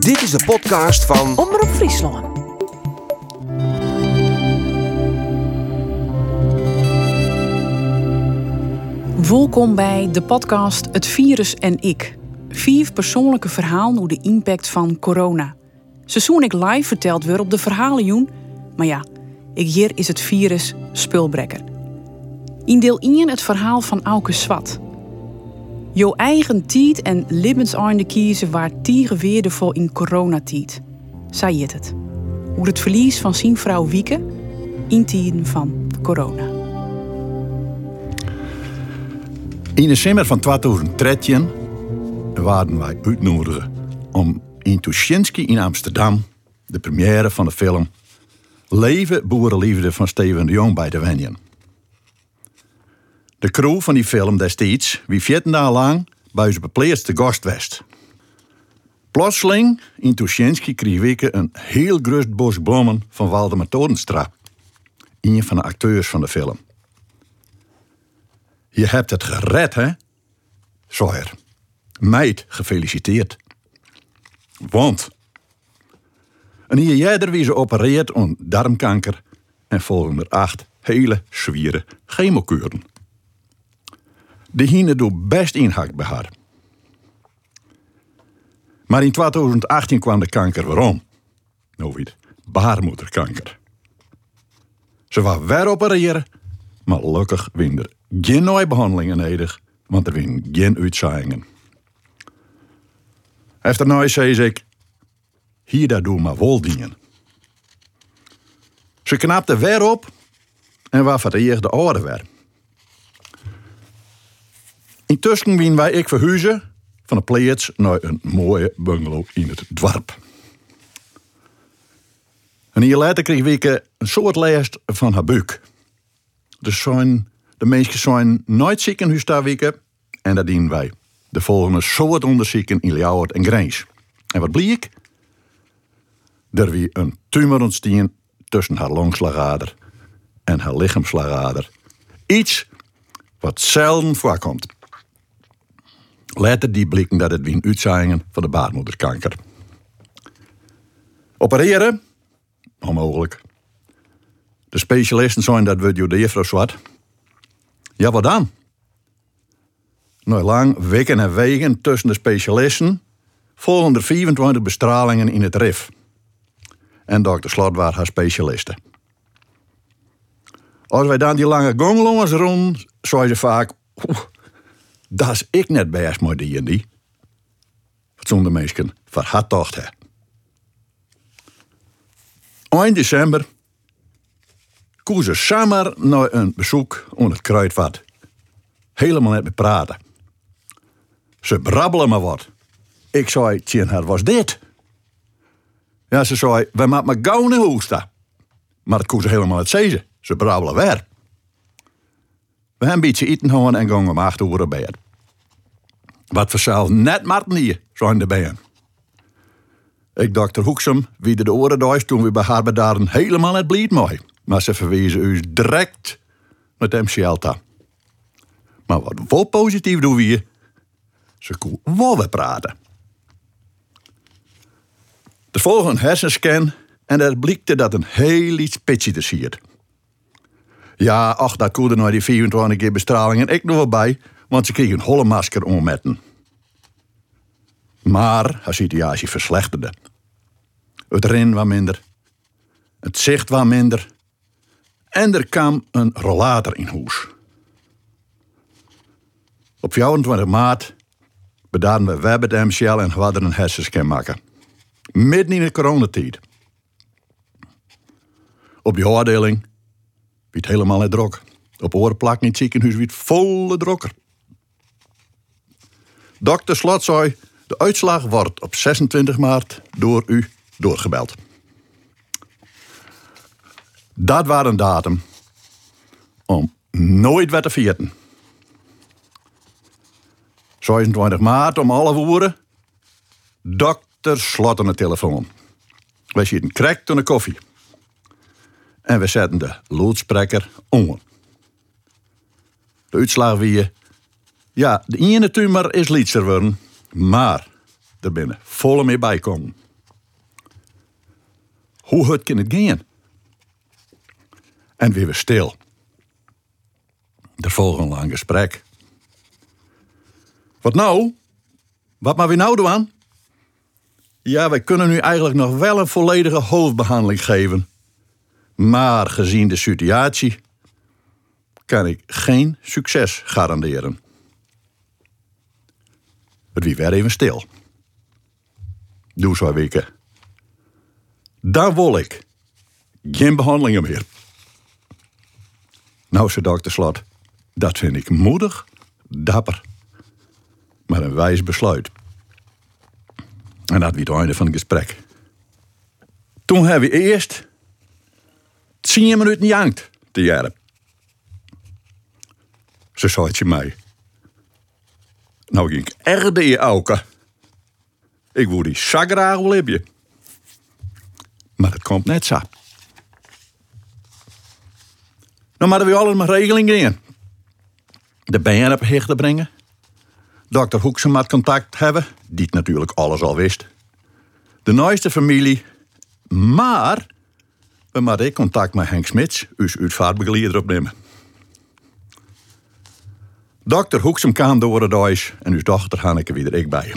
Dit is de podcast van Omroep Friesland. Welkom bij de podcast Het Virus en Ik. Vier persoonlijke verhalen over de impact van corona. Seizoen ik live verteld weer op de verhalenjoen. Maar ja, ik hier is het virus spulbrekker. In deel 1 het verhaal van Auke Swat. Jo eigen tijd en levenseinde kiezen waar tierenweerde voor in coronatijd. Zij het het. Hoe het verlies van zijn vrouw Wieke in tijden van corona. In december van 2013 waren wij uitgenodigd om in Tuschinski in Amsterdam de première van de film Leven Boerenliefde van Steven de Jong bij te wenjen. De crew van die film destijds wie 14 dagen lang bij ons bepleegste gast west. Plotseling in Tuschinski kreeg ik een heel groot bos bloemen van Waldemar Torenstra, een van de acteurs van de film. Je hebt het gered, hè? Sawyer. Meid, gefeliciteerd. Want een jaar eerder wie ze opereert om darmkanker en volgen er acht hele zwieren chemokuren. De hine doet best inhakt bij haar. Maar in 2018 kwam de kanker waarom? Nou weet, baarmoederkanker. Ze was weer opereren, maar gelukkig win er geen nieuwe behandelingen nodig, want er win geen uitzaaiingen. Efter nou zei ik, hier daar doe maar wel dingen. Ze knapte weer op en waar van de orde weer. Intussen wien wij ik verhuizen van een plaats naar een mooie bungalow in het dorp. En hier later kreeg ik een soort lijst van haar buik. Dus zijn, de mensen zijn nooit ziek in huis daar weken en dat dienen wij. De volgende soort onderzoeken in Ljouwert en Grijns. En wat bleek? Er wie een tumor ontstaan tussen haar longslagader en haar lichaamslagader. Iets wat zelden voorkomt. Later die blikken dat het wie een uitzaaiingen van de baarmoederkanker. Opereren? Onmogelijk. De specialisten zijn dat we de juffrouw zwart. Ja, wat dan? Nou, lang weken en weken tussen de specialisten volgen er 24 bestralingen in het RIF. En dokter Slot was haar specialiste. Als wij dan die lange gonglongers rond, zei ze vaak: Dat is ik net best met die en die. Wat zonder mensen verhat tocht hè. Eind december kozen ze samen naar een bezoek onder het kruidvat. Helemaal net met praten. Ze brabbelen maar wat. Ik zei, tjen, haar was dit. Ja, ze zei, we maken maar gauw een hoesten. Maar dat ze helemaal niet zeggen. Ze brabbelen weer. We hebben een beetje eten gewoon en gingen om acht uur bed. Wat vanzelf net niet, zijn de bijen. Ik dokter Hoeksem wie de oren thuis toen we bij haar helemaal net blied mooi. Maar ze verwezen u direct met MCLTA. Maar wat wel positief doen we ze kon wel praten. De volgende hersenscan en er blikte dat een heel iets pitje te. Ja, ach, dat er nou die 24 keer bestraling en ik nog wel bij, want ze kreeg een holle masker ommetten. Maar haar situatie verslechterde. Het ren was minder, het zicht was minder en er kwam een rollator in huis. Op 24 maart bedaren we web het MCL en hadden een hersenscan maken. Midden in de coronatijd. Op die afdeling het helemaal net drok. Op orenplak in het ziekenhuis wie het volle drokker. Dokter Slot zei, de uitslag wordt op 26 maart door u doorgebeld. Dat was een datum om nooit weer te vieren. 26 maart om half uur. Dokter Slot aan de telefoon. We zitten krekt aan de koffie. En we zetten de loodspreker om. De uitslag wie Ja, de ene tumor is lietser worden. Maar er binnen volle mee bijkomen. Hoe het kan het gaan? En weer weer stil. Er volgt een lang gesprek. Wat nou? Wat maar we nou doen? Ja, wij kunnen nu eigenlijk nog wel een volledige hoofdbehandeling geven. Maar gezien de situatie kan ik geen succes garanderen. Het wie weer even stil. Doe zo weken. Dan wil ik geen behandelingen meer. Nou, zei dokter Slot, dat vind ik moedig, dapper, maar een wijs besluit. En dat was het einde van het gesprek. Toen hebben we eerst tien minuten jankt te jaren. Ze zei mij. Nou ging ik erde je auken. Ik wil die zagraag wel hebben. Maar het komt net zo. Nou, maar we allemaal regelingen in. De bijen op hecht te brengen. Dokter Hoeksem met contact hebben, die het natuurlijk alles al wist. De nooiste familie. Maar we moeten contact met Henk Smits, uw uitvaartbegeleider, opnemen. Dokter Hoeksem kwam door het huis en uw dochter Hanneke weer ik bij.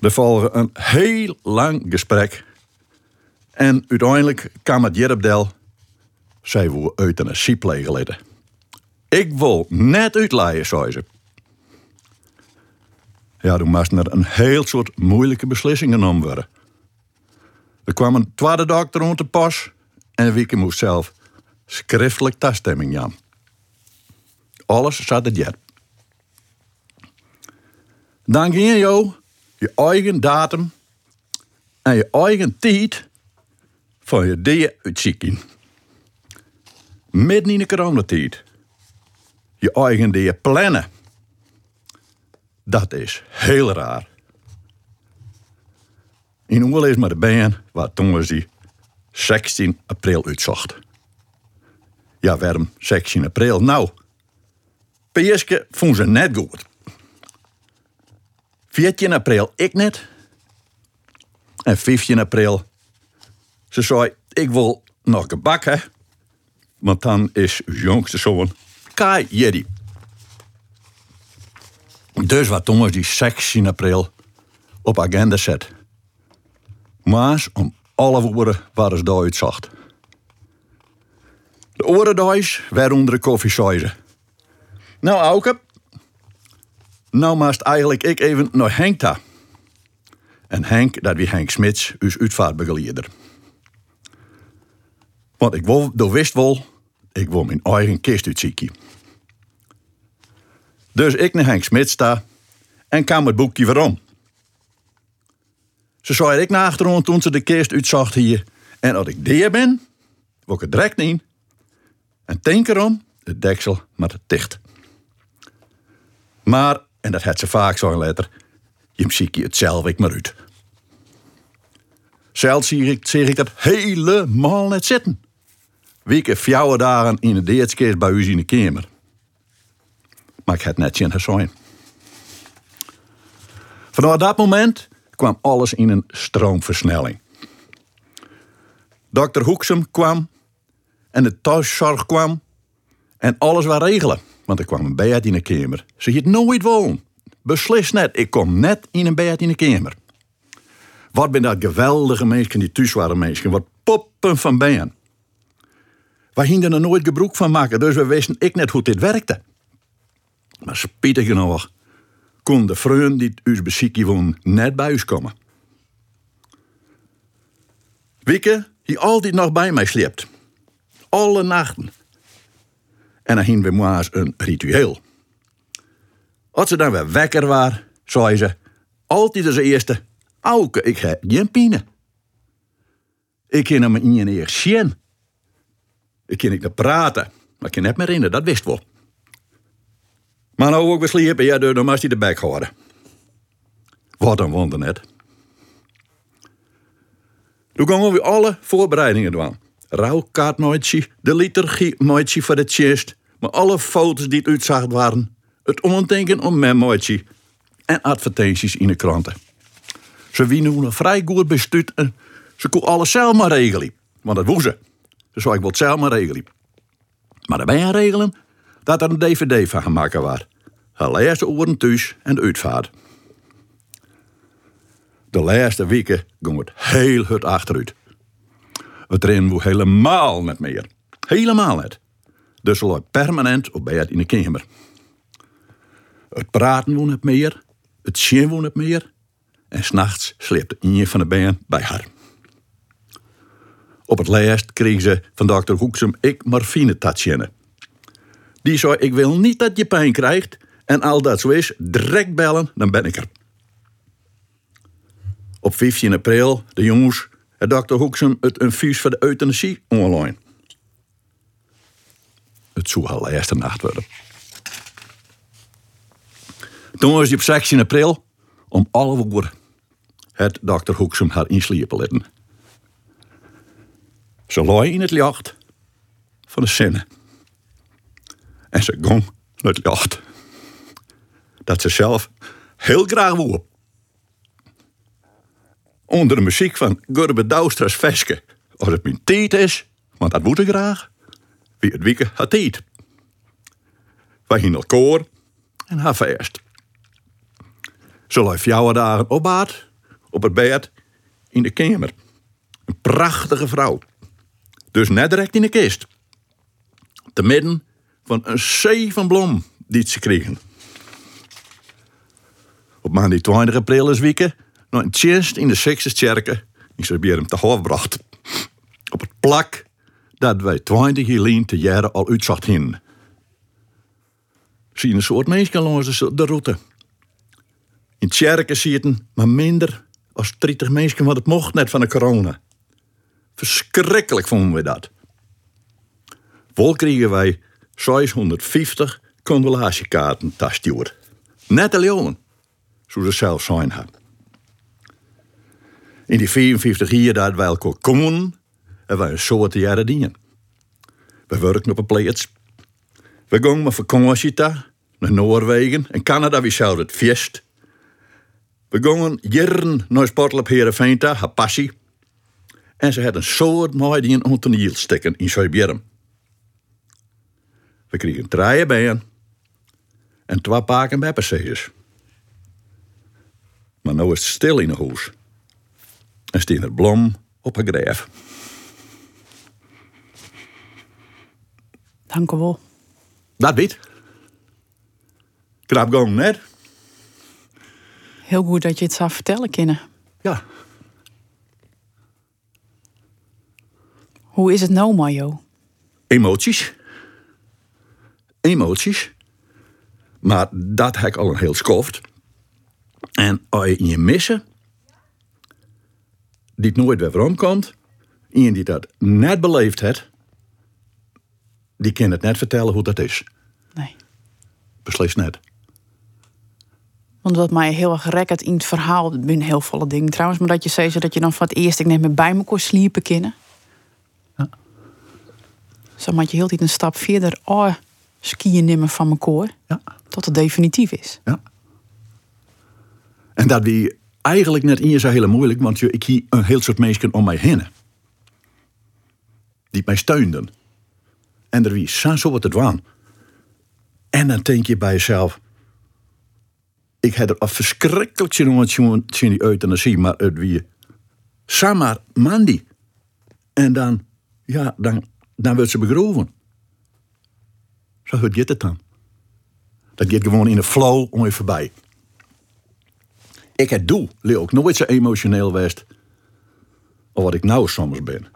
Er volgde een heel lang gesprek. En uiteindelijk kwam het Jerepdel. Zij wil euthanasie plegen Ik wil net uitlaaien, zei ze. Ja, toen moest er een heel soort moeilijke beslissingen genomen worden. Er kwam een tweede dokter om te pas en Wieke moest zelf schriftelijk toestemming jam. Alles zat het jet. Dan ging je je eigen datum en je eigen tijd van je dingen uitzieken. Midden in de coronatijd. Je eigen dingen plannen. Dat is heel raar. In oorlog is maar de band waar toen die 16 april uitzocht. Ja, waarom 16 april? Nou, Peerske vond ze net goed. 14 april ik net. En 15 april, ze zei, ik wil nog gebak, hè. Want dan is uw jongste zoon Kai Jeddy. Dus wat Thomas die 16 april op agenda zet. Maar om alle woorden waar ze daar zacht. De orenduis weer onder de koffie Nou, Auke. Nou maast eigenlijk ik even naar Henk ta. En Henk, dat wie Henk Smits, uw uitvaartbegeleider. Want ik wil, door wist wel, ik wil mijn eigen kist. Dus ik naar Henk Smits sta en kwam het boekje waarom. Ze zei ik naar achterom toen ze de kist uitzocht hier. En als ik die ben, word ik het direct niet. En denk erom, de deksel het dicht. Maar, en dat had ze vaak zo'n letter, je ziet je het zelf ik maar uit. Zelfs zie ik, zie ik dat helemaal net zitten. Weken fjouwen dagen in de deertskist bij u in de kamer. Maar ik had net zien gezien. Vanaf dat moment kwam alles in een stroomversnelling. Dokter Hoeksem kwam en de thuiszorg kwam en alles was regelen. Want er kwam een bed in de kamer. Ze het nooit woon. Beslis net, ik kom net in een bed in de kamer. Wat ben dat geweldige mensen die thuis waren mensen. Wat poppen van ben. We gingen er nooit gebruik van maken, dus we wisten ik net hoe dit werkte. Maar spietig genoeg kon de vriend die us beziekje woon net bij ons komen. Wieke, die altijd nog bij mij sleept. Alle nachten. En dan gingen we maar een ritueel. Als ze dan weer wekker waren, zei ze altijd als eerste: Auke, ik heb geen pine. Ik kan hem in je eerst zien. Ik kan niet praten, maar ik kan net meer in, dat wist wel. Maar nou ook besliepen, ja, dan moest hij de bek houden. Wat een wonder net. Toen gaan we alle voorbereidingen doen. Rouwkaartmaatje, de liturgie voor de chest, maar alle foto's die het waren, het omdenken om mijn en advertenties in de kranten. Ze winnen een vrij goed bestuurd Ze kon alles zelf maar regelen. Want dat woe ze. Zou ik wel zelf maar regelen. Maar dan ben je regelen dat er een dvd van gemaakt werd. De laatste oren thuis en uitvaart. De laatste weken ging het heel hard achteruit. Het rennen woe helemaal niet meer. Helemaal niet. Dus ze lag permanent op bed in de kamer. Het praten woe niet meer. Het zien woe niet meer. En s'nachts sleepte een van de benen bij haar. Op het laatst kreeg ze van dokter Hoeksem ik morfine tatjenne. Die zei, ik wil niet dat je pijn krijgt. En al dat zo is, direct bellen, dan ben ik er. Op 15 april, de jongens, het dokter Hoeksem het infuus voor de euthanasie online. Het zou al eerste nacht worden. Toen was hij op 16 april, om alle uur, het dokter Hoeksem haar insliepen laten. Ze lag in het licht van de zinnen. En ze gong naar het licht. Dat ze zelf heel graag woe. Onder de muziek van Gurbe Doustra's Veske. Als het mijn tijd is, want dat moet ik graag. Wie het wieken had tijd. Wij gingen koor en haar feest. Ze lag jouw dagen op bad, op het bed, in de kamer. Een prachtige vrouw. Dus net direct in de kist. Te midden van een zee van blom die ze kregen. Op maandag 20 april is weken nog een in de Sixtuskerken in Siberië te hoofdbracht. Op het plak dat wij 20 jaar te jaren al uitzocht hin. Zie een soort mensen langs de, route. In het kerken zitten maar minder als 30 mensen, want het mocht net van de corona. Verschrikkelijk vonden we dat. Vol kregen wij 650 condolatiekaarten thuisstuur. Net leeuwen, zoals ze zelf zijn hebben. In die 54 jaar dat wij elkaar komen, hebben wij een soort jaren dingen. We werken op een plaats. We gaan met vakantie naar Noorwegen en Canada, wie zou het feest. We gaan jaren naar Sportlap Heerenveen, haar passie. En ze had een soort mooi die een toneel steken in Zuidbjerm. We kregen drie bijen en twee paken pepperzees. Maar nu is het stil in het huis. En staan er blom op een graf. Dank u wel. Dat weet. Knap gang net. Heel goed dat je het zou vertellen, Kinne. Ja. Hoe is het nou, Majo? Emoties. Emoties. Maar dat heb ik al een heel skoft. En als je je missen, die het nooit weer rondkomt, iemand die dat net beleefd heeft, die kan het net vertellen hoe dat is. Nee. Beslist net. Want wat mij heel erg rekkert in het verhaal, het zijn heel volle dingen trouwens, maar dat je zei dat je dan van het eerst ik neem me bij me kon sliepen kennen. Ja. Zo moet je heel tijd een stap verder, oh, skiën nemen van mijn koor, Ja. tot het definitief is. Ja. En dat wie eigenlijk net in je zo heel moeilijk, want ik hier een heel soort mensen om mij heen. Die mij steunden. En er wie zo wat het waan. En dan denk je bij jezelf. Ik heb er al verschrikkelijk zin om zien die euthanasie, maar het wie. Samar Mandi. En dan, ja, dan, dan wordt ze begroven. Zo gaat het dan. Dat gaat gewoon in de flow om je voorbij. Ik het doe, leer ook nooit zo emotioneel geweest. Of wat ik nou soms ben.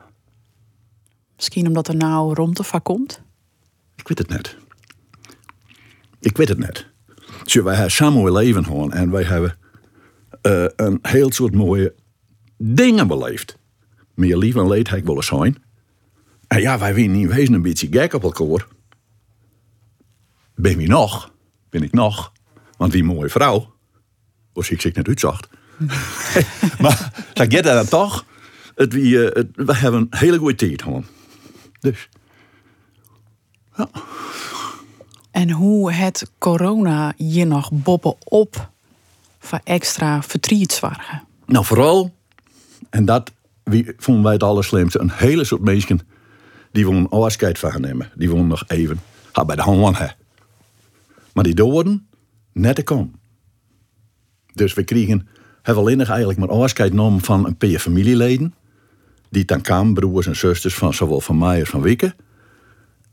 Misschien omdat er nou romte van komt. Ik weet het net. Ik weet het net. Wij hebben samen mooi leven gehad en wij hebben eh, een heel soort mooie dingen beleefd. Meer lief en leed heb ik willen zijn. En ja, wij zijn niet wezen een beetje gek op elkaar. Ben wie nog? Ben ik nog? Want wie mooie vrouw. Was ik zich net uitzacht. maar dat gaat dan toch. Het, wie, eh, het, we hebben een hele goede tijd gehad. Dus. En hoe het corona je nog boppen op voor extra verdriet zwargen. Nou, vooral, en dat wie vonden wij het allerslimste? Een hele soort mensen die wonen afscheid van gaan nemen. Die wonen nog even. Ha, bij de hand hè. Maar die doorden net te komen. Dus we kregen, hebben alleen nog eigenlijk maar afscheid genomen van een paar familieleden. Die dan kwamen, broers en zusters van zowel van mij als van Wieke.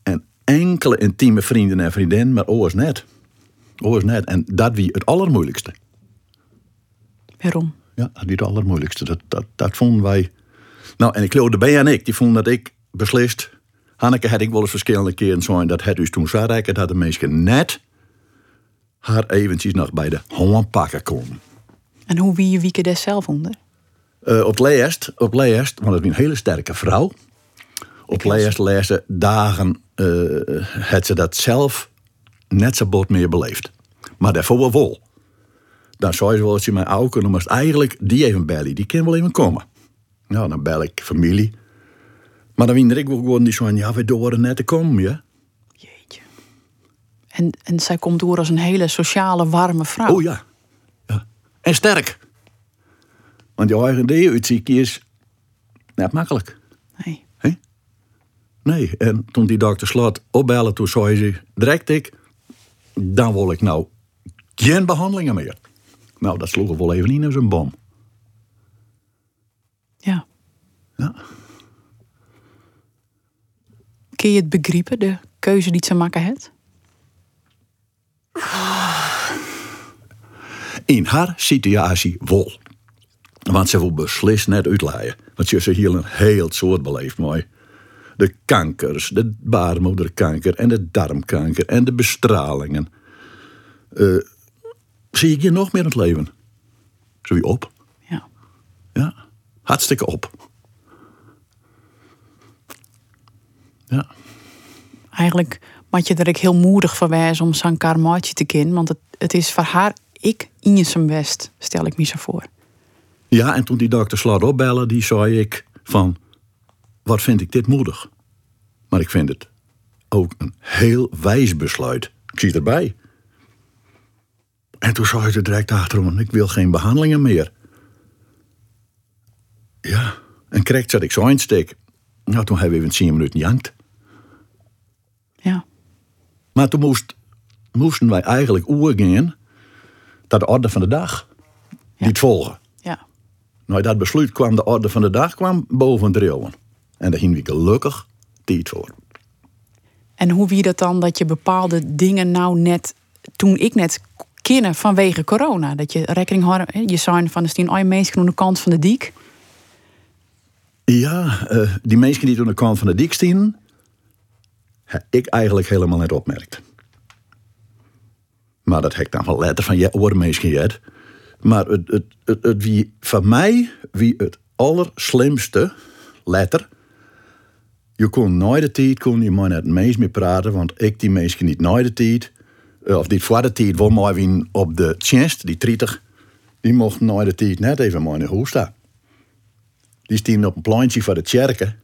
En enkele intieme vrienden en vriendinnen, maar oors net. Oors net. En dat wie het allermoeilijkste. Waarom? Ja, dat wie het allermoeilijkste. Dat, dat, dat vonden wij. Nou, en ik geloof, de B en ik, die vonden dat ik beslist. Hanneke had ik wel eens verschillende keren zo dat het dus toen zo dat de mensen net haar eventjes nog bij de hand pakken komen. En hoe wie je wieke des zelf onder? Uh, op leest, op leest, want het is een hele sterke vrouw. Op leest lezen dagen uh, het ze dat zelf net zo bot meer beleefd. Maar daarvoor wel vol. Dan zou je wel eens je mijn oude kunnen, maar eigenlijk die even bellen, die kan wel even komen. Nou, dan bel ik familie. Maar dan winder ik wel gewoon die zo ja, we door net te komen, ja. En, en zij komt door als een hele sociale, warme vrouw. Oh ja. ja. En sterk. Want je eigen idee uitziek is net makkelijk. Nee. He? Nee, en toen die dokter Slot opbellen, toen zei ze direct ik, dan wil ik nou geen behandelingen meer. Nou, dat sloeg wel even in als een bom. Ja. Ja. Kun je het begrijpen, de keuze die ze maken heeft? In haar situatie wel. Want ze wil beslist net uitlaaien. Want ze is hier een heel soort beleefd mooi. De kankers, de baarmoederkanker en de darmkanker en de bestralingen. Uh, zie ik je nog meer in het leven? Zo je op? Ja. Ja, hartstikke op. Ja. Eigenlijk moet je er ook heel moedig voor wijzen om zo'n karmaatje te kennen. Want het, het is voor haar ik in zijn best, stel ik me zo voor. Ja, en toen die dokter Slot opbellen, die zei ik van... Wat vind ik dit moedig? Maar ik vind het ook een heel wijs besluit. Ik zie erbij. En toen zei ze direct achterom, ik wil geen behandelingen meer. Ja, en kreeg zat ik zo insteek. Nou, toen hebben we even 10 minuten jankt. Ja. Maar toen moest, moesten wij eigenlijk oergaan dat de orde van de dag Ja. niet volgen. Ja. Nou, dat besluit kwam de orde van de dag kwam boven het drillen. En daar ging we gelukkig tijd voor. En hoe wie dat dan dat je bepaalde dingen nou net, toen ik net kennen vanwege corona, dat je rekening had, je zei van de stien al mensen aan de kant van de diek. Ja, eh, die mensen die toen de kant van de dik stien, heb ik eigenlijk helemaal net opmerkt. Maar dat heb ik dan wel letter van hoor mensen jet. Maar het, het, het, het wie van mij wie het allerslimste letter. Je kon nooit de tijd kon je maar net meest meer praten, want ik die mensen niet nooit de tijd, eh, of die voor de tijd wel maar wien op de tjenst, die 30, die mocht nooit de tijd net even maar in de staan. Die staan op een plantje voor de kerken.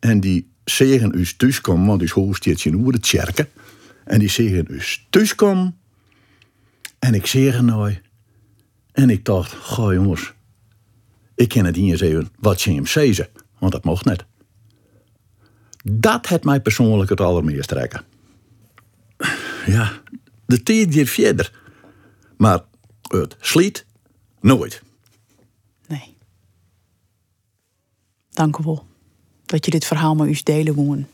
En die zeggen u thuiskomen, want hoe staat je nu de kerken. En die zeggen u thuiskomen. En ik zeg er nooit. En ik dacht, goh jongens, ik ken het niet eens wat ze hem zeggen, want dat mocht net. Dat het mij persoonlijk het allermeest trekken. Ja, de tijd gaat verder. Maar het sliet nooit. Nee. Dank u wel dat je dit verhaal met ons delen woen.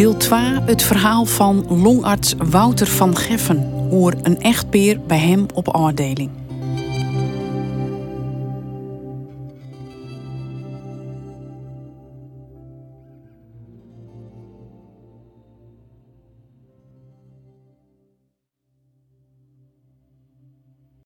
Deel 2 het verhaal van longarts Wouter van Geffen over een echtpeer bij hem op afdeling.